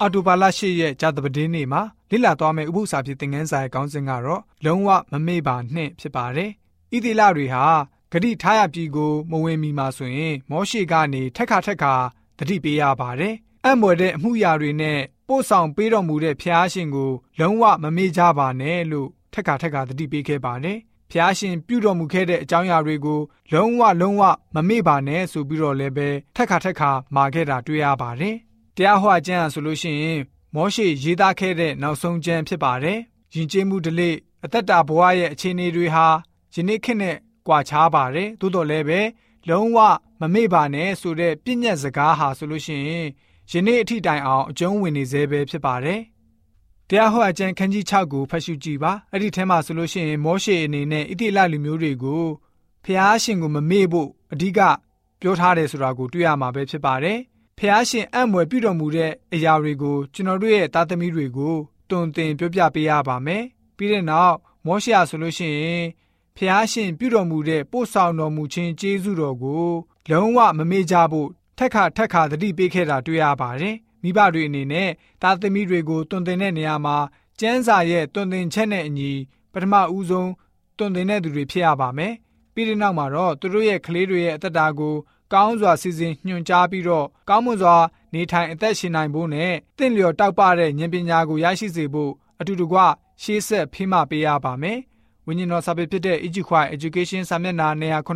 အော်တိုဘာလ၈ရက်ကြာသပတေးနေ့မှာလေ့လာသွားမယ့်ဥပုသ္စာဖြစ်သင်ခန်းစာရဲ့ခေါင်းစဉ်ကတော့လုံးဝမမေ့ပါနှင့်ဖြစ်ပါတယ်။ဣတိလတွေဟာဂတိထားရပြည်ကိုမဝင်မီမှာဆိုရင် မောရှိကနေထက်ခါထက်ခါတတိပေးရပါတယ်။အံ့မွယ်တဲ့အမှုရာတွေနဲ့ပို့ဆောင်ပေးတော်မူတဲ့ဖျားရှင်ကို လုံးဝမမေ့ကြပါနဲ့လို့ထက်ခါထက်ခါတတိပေးခဲ့ပါတယ်။ဖျားရှင်ပြုတော်မူခဲ့တဲ့အကြောင်းအရာတွေကိုလုံးဝလုံးဝမမေ့ပါနဲ့ဆိုပြီးတော့လည်းပဲထက်ခါထက်ခါမှာခဲ့တာတွေ့ရပါတယ်။ တရားဟောကျမ်းဆိုလို့ရှိရင်မောရှေရေးသားခဲ့တဲ့နောက်ဆုံးကျမ်းဖြစ်ပါတယ်။ယဉ်ကျေးမှုဓလေ့အသက်တာဘဝရဲ့အခြေအနေတွေဟာယနေ့ခေတ်နဲ့ကွာခြားပါတယ်။သို့တော်လည်းပဲလုံးဝမမေ့ပါနဲ့ဆိုတဲ့ပြည့်ညက်စကားဟာဆိုလို့ရှိရင်ယနေ့အထိတိုင်အောင်အကျုံးဝင်နေသေးပဲဖြစ်ပါတယ်။တရားဟောအကျမ်းခန်းကြီး6ကိုဖတ်ရှုကြည့်ပါ။အဲ့ဒီထဲမှာဆိုလို့ရှိရင်မောရှေအနေနဲ့ဣတိလလူမျိုးတွေကိုဖျားရှင်ကိုမမေ့ဖို့အဓိကပြောထားတယ်ဆိုတာကိုတွေ့ရမှာပဲဖြစ်ပါတယ်။ ဖျားရှင်အံ့မွယ်ပြုတော်မူတဲ့အရာတွေကိုကျွန်တော်တို့ရဲ့သားသမီးတွေကိုတွင်တင်ပြောပြပေးရပါမယ်။ပြီးတဲ့နောက်မောရှေဆိုလို့ရှိရင်ဖျားရှင်ပြုတော်မူတဲ့ပို့ဆောင်တော်မူခြင်းကျေးဇူးတော်ကိုလုံးဝမမေ့ကြဖို့ထက်ခါထက်ခါသတိပေးခဲ့တာတွေ့ရပါတယ်။မိဘတွေအနေနဲ့သားသမီးတွေကိုတွင်တင်တဲ့နေရာမှာကျမ်းစာရဲ့တွင်တင်ချက်နဲ့အညီပထမဦးဆုံးတွင်တင်တဲ့သူတွေဖြစ်ရပါမယ်။ပြီးတဲ့နောက်မှာတော့သူတို့ရဲ့ကလေးတွေရဲ့အသက်တာကို ကောင်းစွာစီစဉ်ညွှန်ကြားပြီးတော့ကောင်းမွန်စွာနေထိုင်အသက်ရှင်နိုင်ဖို့နဲ့တင့်လျော်တောက်ပတဲ့ဉာဏ်ပညာကိုရရှိစေဖို့အတူတကွရှေးဆက်ဖိမပေးရပါမယ်။ဝိညာဉ်တော်စာပေဖြစ်တဲ့ Egypt Education စာမျက်နှာ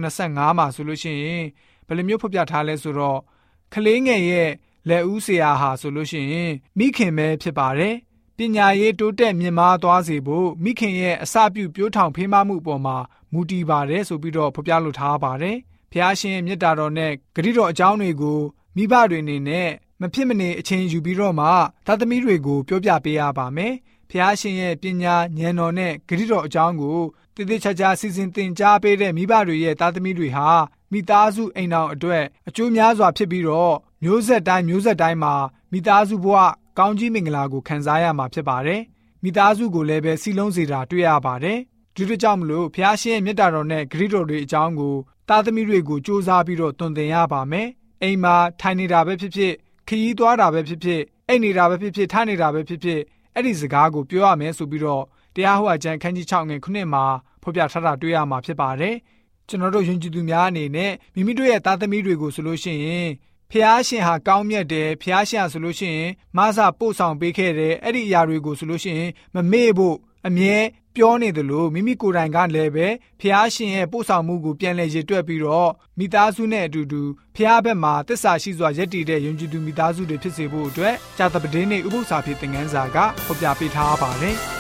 185မှာဆိုလို့ရှိရင်ဘယ်လိုမျိုးဖော်ပြထားလဲဆိုတော့ကလေးငယ်ရဲ့လက်ဦးဆရာဟာဆိုလို့ရှိရင်မိခင်ပဲဖြစ်ပါတယ်။ပညာရေးတိုးတက်မြင့်မားသွားစေဖို့မိခင်ရဲ့အစပြုပြိုးထောင်ဖေးမမှုပေါ်မှာမူတည်ပါတယ်ဆိုပြီးတော့ဖော်ပြလိုထားပါတယ်။ ဖျားရှင်မြတ်တာတော်နဲ့ဂရိတော်အကြောင်းတွေကိုမိဘတွေအနေနဲ့မဖြစ်မနေအချိန်ယူပြီးတော့မှသားသမီးတွေကိုပြောပြပေးရပါမယ်။ဖျားရှင်ရဲ့ပညာဉာဏ်တော်နဲ့ဂရိတော်အကြောင်းကိုတည်တည်ချာချာစီစဉ်သင်ကြားပေးတဲ့မိဘတွေရဲ့သားသမီးတွေဟာမိသားစုအိမ်တော်အတွက်အကျိုးများစွာဖြစ်ပြီးတော့မျိုးဆက်တိုင်းမျိုးဆက်တိုင်းမှာမိသားစုဘဝကောင်းကြီးမင်္ဂလာကိုခံစားရမှာဖြစ်ပါတယ်။မိသားစုကိုလည်းပဲစီလုံးစေတာတွေ့ရပါတယ်။ဒီလိုကြောင့်မလို့ဖျားရှင်ရဲ့မြတ်တာတော်နဲ့ဂရိတော်တွေအကြောင်းကို သားသမီးတွေကိုစူးစမ်းပြီးတော့တွင်တင်ရပါမယ်။အိမ်မှာထိုင်နေတာပဲဖြစ်ဖြစ်ခရီးသွားတာပဲဖြစ်ဖြစ်အိတ်နေတာပဲဖြစ်ဖြစ်ထားနေတာပဲဖြစ်ဖြစ်အဲ့ဒီစကားကိုပြောရမယ်ဆိုပြီးတော့တရားဟောအကျမ်းခန်းကြီး6ငယ်ခုနှစ်မှာဖော်ပြထားတာတွေ့ရမှာဖြစ်ပါတယ်။ကျွန်တော်တို့ယဉ်ကျေးသူများအနေနဲ့မိမိတို့ရဲ့သားသမီးတွေကိုဆိုလို့ရှိရင်ဖះရှင်ဟာကောင်းမြတ်တယ်ဖះရှင်ဆိုလို့ရှိရင်မဆပို့ဆောင်ပေးခဲ့တယ်အဲ့ဒီအရာတွေကိုဆိုလို့ရှိရင်မမေ့ဖို့ အမြဲပြောနေတယ်လို့မိမိကိုယ်တိုင်ကလည်းပဲဖះရှင်ရဲ့ပို့ဆောင်မှုကိုပြန်လည်ရည်တွက်ပြီးတော့မိသားစုနဲ့အတူတူဖះဘက်မှာတစ္ဆာရှိစွာယက်တည်တဲ့ယုံကြည်သူမိသားစုတွေဖြစ်စေဖို့အတွက်ကြာသပတေးနေ့ဥပုသ္စာဖြစ်တဲ့ငန်းစာကဖော်ပြပေးထားပါတယ်။